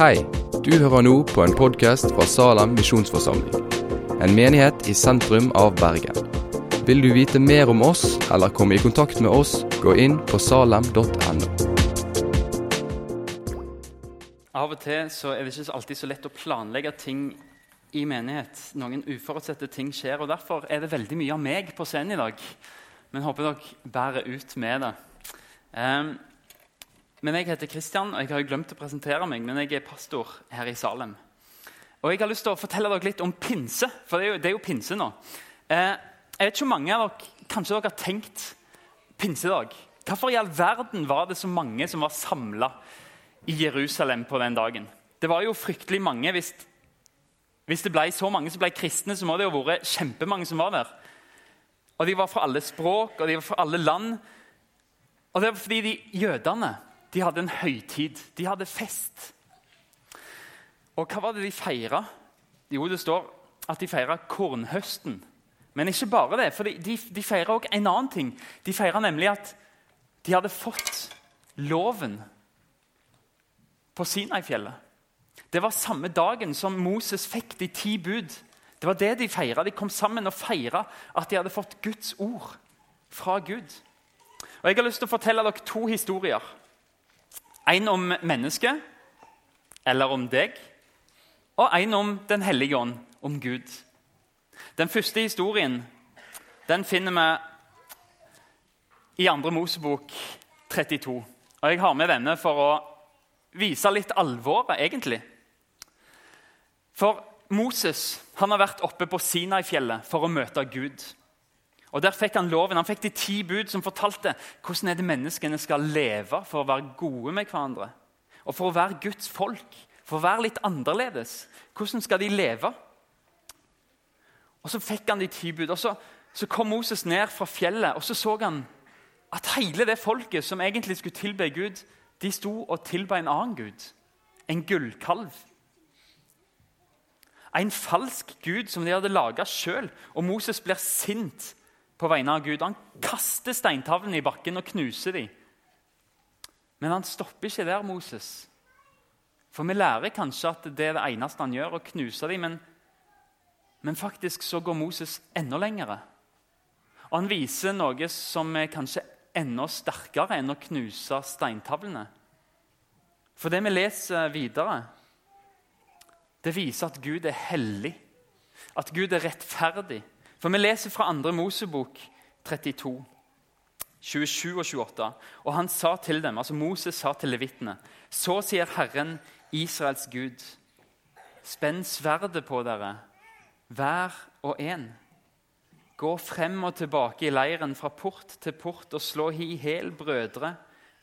Hei, du hører nå på en podkast fra Salem misjonsforsamling. En menighet i sentrum av Bergen. Vil du vite mer om oss eller komme i kontakt med oss, gå inn på salem.no. Av og til så er det ikke alltid så lett å planlegge ting i menighet. Noen uforutsette ting skjer, og derfor er det veldig mye av meg på scenen i dag. Men håper dere bærer ut med det. Um, men Jeg heter Kristian, og jeg har glemt å presentere meg, men jeg er pastor her i Salem. Og Jeg har lyst til å fortelle dere litt om pinse, for det er jo, det er jo pinse nå. Eh, jeg vet ikke hvor mange av dere kanskje dere har tenkt pinsedag. Hvorfor i all verden var det så mange som var samla i Jerusalem på den dagen? Det var jo fryktelig mange. Hvis, hvis det ble så mange som ble kristne, så må det jo ha vært kjempemange som var der. Og De var fra alle språk og de var fra alle land. Og det var fordi de jødene de hadde en høytid. De hadde fest. Og hva var det de feira? Jo, det står at de feira kornhøsten. Men ikke bare det, for de, de, de feira òg en annen ting. De feira nemlig at de hadde fått loven på Sinai-fjellet. Det var samme dagen som Moses fikk de ti bud. Det var det De feira. De kom sammen og feira at de hadde fått Guds ord fra Gud. Og Jeg har lyst til å fortelle dere to historier en om mennesket, eller om deg, og en om Den hellige ånd, om Gud. Den første historien den finner vi i 2. Mosebok 32. Og Jeg har med denne for å vise litt alvoret, egentlig. For Moses han har vært oppe på Sinai-fjellet for å møte Gud. Og Der fikk han loven. Han fikk de ti bud som fortalte hvordan er det menneskene skal leve for å være gode med hverandre. Og for å være Guds folk, for å være litt annerledes. Hvordan skal de leve? Og Så fikk han de ti bud. og så, så kom Moses ned fra fjellet og så så han at hele det folket som egentlig skulle tilbe Gud, de sto og tilba en annen gud. En gullkalv. En falsk gud som de hadde laga sjøl. Og Moses blir sint på vegne av Gud. Han kaster steintavlene i bakken og knuser dem. Men han stopper ikke der, Moses. For vi lærer kanskje at det er det eneste han gjør, å knuse dem. Men, men faktisk så går Moses enda lengre. Og han viser noe som er kanskje enda sterkere enn å knuse steintavlene. For det vi leser videre, det viser at Gud er hellig, at Gud er rettferdig. For vi leser fra 2. Mosebok 32, 27 og 28. Og han sa til dem, altså Moses sa til levitene, så sier Herren, Israels Gud, spenn sverdet på dere, hver og en. Gå frem og tilbake i leiren fra port til port og slå i hjel brødre,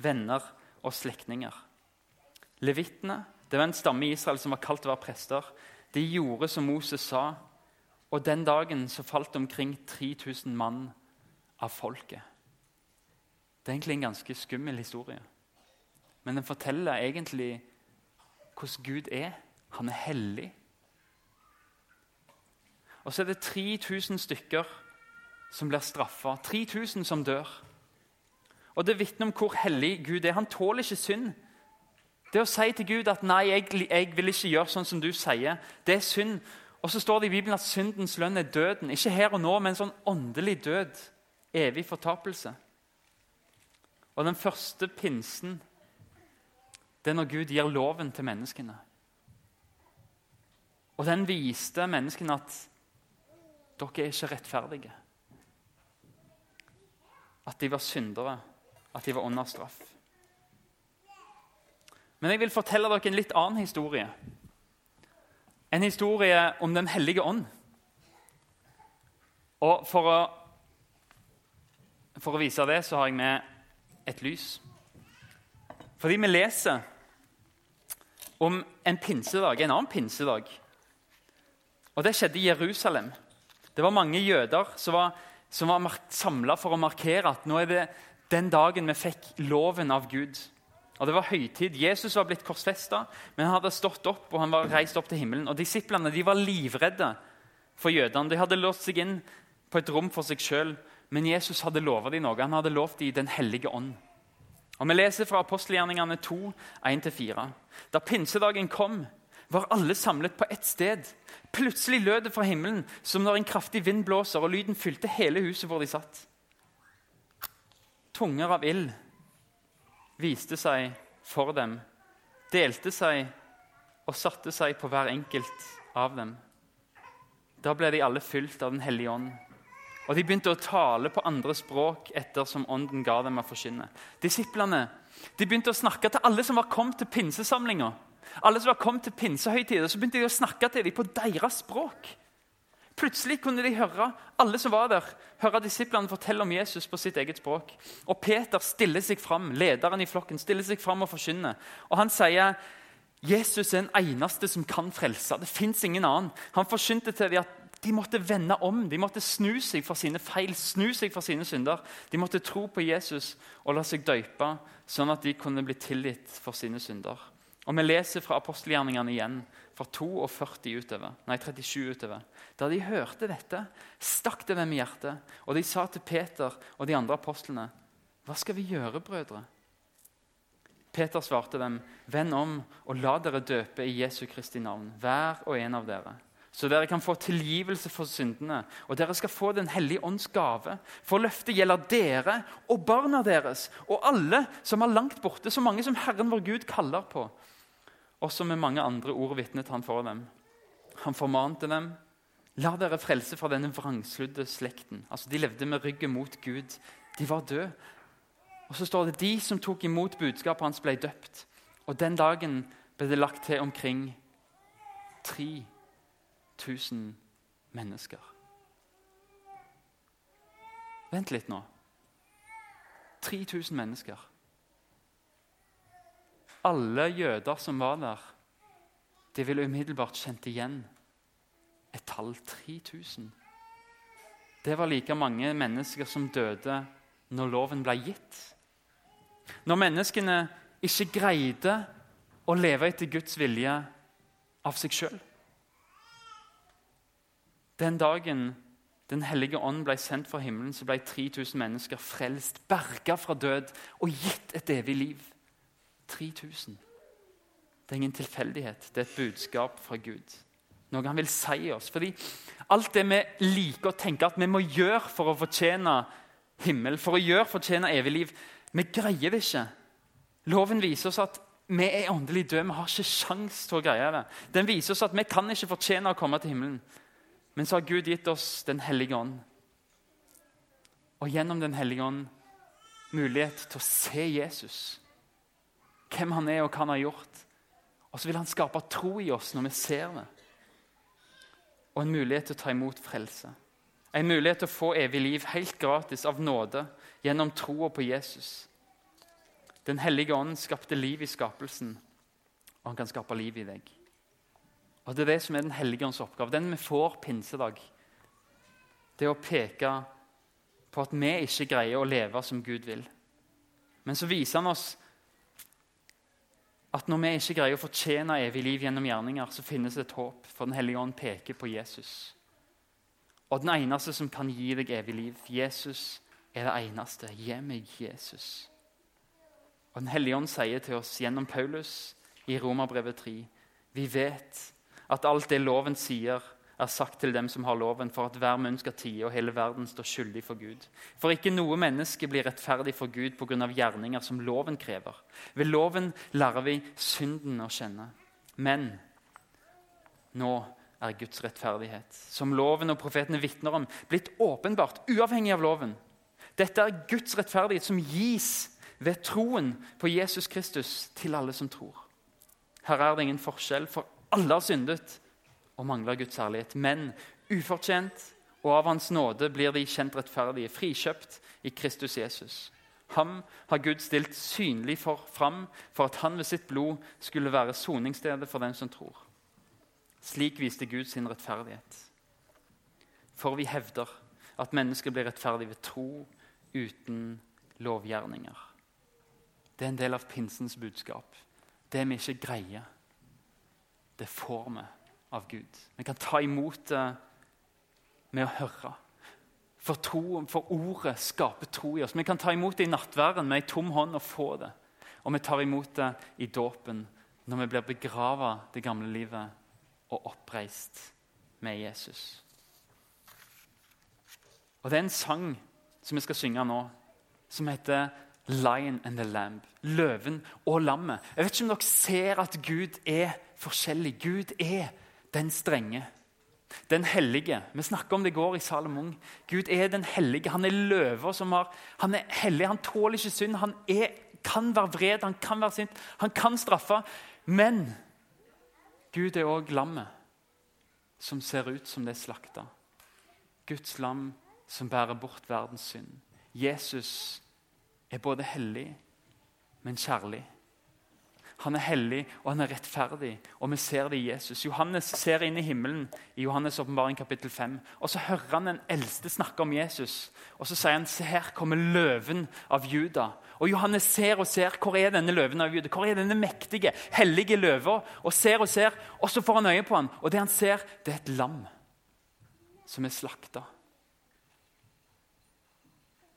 venner og slektninger. Levitene, det var en stamme i Israel som var kalt å være prester, de gjorde som Moses sa, og den dagen så falt omkring 3000 mann av folket. Det er egentlig en ganske skummel historie. Men den forteller egentlig hvordan Gud er. Han er hellig. Og så er det 3000 stykker som blir straffa. 3000 som dør. Og Det vitner om hvor hellig Gud er. Han tåler ikke synd. Det å si til Gud at 'nei, jeg, jeg vil ikke gjøre sånn som du sier', det er synd. Og så står det i Bibelen at syndens lønn er døden. Ikke her og nå, men en sånn åndelig død. Evig fortapelse. Og den første pinsen det er når Gud gir loven til menneskene. Og den viste menneskene at dere er ikke rettferdige. At de var syndere, at de var under straff. Men jeg vil fortelle dere en litt annen historie en historie om Den hellige ånd. Og for å, for å vise det så har jeg med et lys. Fordi vi leser om en pinsedag, en annen pinsedag. Og Det skjedde i Jerusalem. Det var mange jøder som var, som var samla for å markere at nå er det den dagen vi fikk loven av Gud. Og Det var høytid. Jesus var blitt korsfesta, men han hadde stått opp og han var reist opp til himmelen. Og Disiplene de var livredde for jødene. De hadde låst seg inn på et rom for seg sjøl. Men Jesus hadde lova dem noe. Han hadde lovt dem Den hellige ånd. Og Vi leser fra apostelgjerningene 2, 1-4. Da pinsedagen kom, var alle samlet på ett sted. Plutselig lød det fra himmelen som når en kraftig vind blåser, og lyden fylte hele huset hvor de satt. Tunger av ild viste seg for dem, delte seg og satte seg på hver enkelt av dem. Da ble de alle fylt av Den hellige ånd. Og de begynte å tale på andre språk ettersom ånden ga dem å forkynne. Disiplene de begynte å snakke til alle som var kommet til pinsesamlinga. Alle som var kommet til pinsehøytider, så begynte de å snakke til dem på deres språk. Plutselig kunne de høre alle som var der, høre disiplene fortelle om Jesus på sitt eget språk. Og Peter stiller seg fram, lederen i flokken stiller seg fram og forkynner. Og Han sier Jesus er den eneste som kan frelse. Det fins ingen annen. Han forkynte til dem at de måtte vende om, de måtte snu seg for sine feil, snu seg for sine synder. De måtte tro på Jesus og la seg døype, sånn at de kunne bli tilgitt for sine synder. Og Vi leser fra apostelgjerningene igjen, fra 42 utover, nei, 37 utover. Da de hørte dette, stakk det dem i hjertet, og de sa til Peter og de andre apostlene.: Hva skal vi gjøre, brødre? Peter svarte dem, Vend om og la dere døpe i Jesu Kristi navn, hver og en av dere så dere kan få tilgivelse for syndene, og dere skal få Den hellige ånds gave. For løftet gjelder dere og barna deres og alle som er langt borte, så mange som Herren vår Gud kaller på. Også med mange andre ord vitnet han for dem. Han formante dem. La dere frelse fra denne vrangsludde slekten. Altså, De levde med ryggen mot Gud. De var døde. Og så står det de som tok imot budskapet hans, ble døpt. Og den dagen ble det lagt til omkring 3000 mennesker. Vent litt nå. 3000 mennesker alle jøder som var der, de ville umiddelbart kjent igjen et tall 3000. Det var like mange mennesker som døde når loven ble gitt. Når menneskene ikke greide å leve etter Guds vilje av seg sjøl. Den dagen Den hellige ånd ble sendt fra himmelen, så ble 3000 mennesker frelst, berga fra død og gitt et evig liv. 3000. Det er ingen tilfeldighet. Det er et budskap fra Gud. Noe han vil si oss. Fordi alt det vi liker å tenke at vi må gjøre for å fortjene himmel, for å gjøre fortjene evig liv, vi greier det ikke. Loven viser oss at vi er åndelig døde. Vi har ikke sjans til å greie det. Den viser oss at vi kan ikke fortjene å komme til himmelen. Men så har Gud gitt oss Den hellige ånd. Og gjennom Den hellige ånd mulighet til å se Jesus hvem han er og hva han har gjort. Og så vil han skape tro i oss når vi ser det. Og en mulighet til å ta imot frelse. En mulighet til å få evig liv helt gratis av nåde gjennom troa på Jesus. Den hellige ånd skapte liv i skapelsen, og han kan skape liv i deg. Og Det er det som er Den hellige ånds oppgave. Den vi får pinsedag. Det å peke på at vi ikke greier å leve som Gud vil. Men så viser han oss at når vi ikke greier å fortjene evig liv gjennom gjerninger, så finnes det et håp, for Den hellige ånd peker på Jesus. Og den eneste som kan gi deg evig liv, Jesus, er det eneste. Gi meg Jesus. Og Den hellige ånd sier til oss gjennom Paulus i Romerbrevet 3.: Vi vet at alt det loven sier, er sagt til dem som har loven, for at hver munn skal tie og hele verden står skyldig for Gud. For ikke noe menneske blir rettferdig for Gud pga. gjerninger som loven krever. Ved loven lærer vi synden å kjenne. Men nå er Guds rettferdighet, som loven og profetene vitner om, blitt åpenbart, uavhengig av loven. Dette er Guds rettferdighet som gis ved troen på Jesus Kristus til alle som tror. Her er det ingen forskjell, for alle har syndet og mangler Guds herlighet. Men ufortjent og av Hans nåde blir de kjent rettferdige, frikjøpt i Kristus Jesus. Ham har Gud stilt synlig for, fram for at han ved sitt blod skulle være soningsstedet for den som tror. Slik viste Gud sin rettferdighet. For vi hevder at mennesker blir rettferdige ved tro uten lovgjerninger. Det er en del av pinsens budskap. Det vi ikke greier, det får vi av Gud. Vi kan ta imot det med å høre. For, tro, for ordet skaper tro i oss. Vi kan ta imot det i nattværen med ei tom hånd og få det. Og vi tar imot det i dåpen når vi blir begrava det gamle livet og oppreist med Jesus. Og Det er en sang som vi skal synge nå, som heter 'Lion and the Lamb'. Løven og lammet. Jeg vet ikke om dere ser at Gud er forskjellig. Gud er den strenge. Den hellige. Vi snakka om det i går i Salomon. Gud er den hellige. Han er løver som har Han er hellig, han tåler ikke synd. Han er, kan være vred, han kan være sint, han kan straffe. Men Gud er òg lammet som ser ut som det er slakta. Guds lam som bærer bort verdens synd. Jesus er både hellig, men kjærlig. Han er hellig og han er rettferdig, og vi ser det i Jesus. Johannes ser inn i himmelen i Johannes' åpenbaring kapittel 5. Og så hører han den eldste snakke om Jesus. Og så sier han se her kommer løven av Juda. Og Johannes ser og ser hvor er denne løven av Juda. Hvor er denne mektige, hellige løva? Og ser og ser, og så får han øye på han. Og det han ser, det er et lam som er slakta.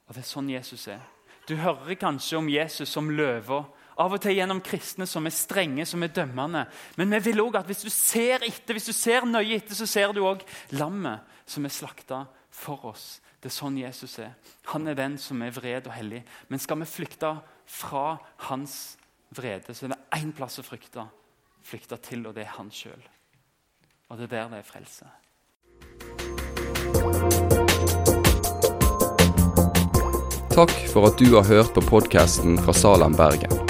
Og det er sånn Jesus er. Du hører kanskje om Jesus som løver av og til gjennom kristne som er strenge, som er dømmende. Men vi vil også at hvis du ser etter, hvis du ser nøye etter, så ser du òg lammet som er slakta for oss. Det er sånn Jesus er. Han er den som er vred og hellig. Men skal vi flykte fra hans vrede, så er det én plass å frykte. Flykte til, og det er han sjøl. Og det er der det er frelse. Takk for at du har hørt på podkasten fra Salem, Bergen.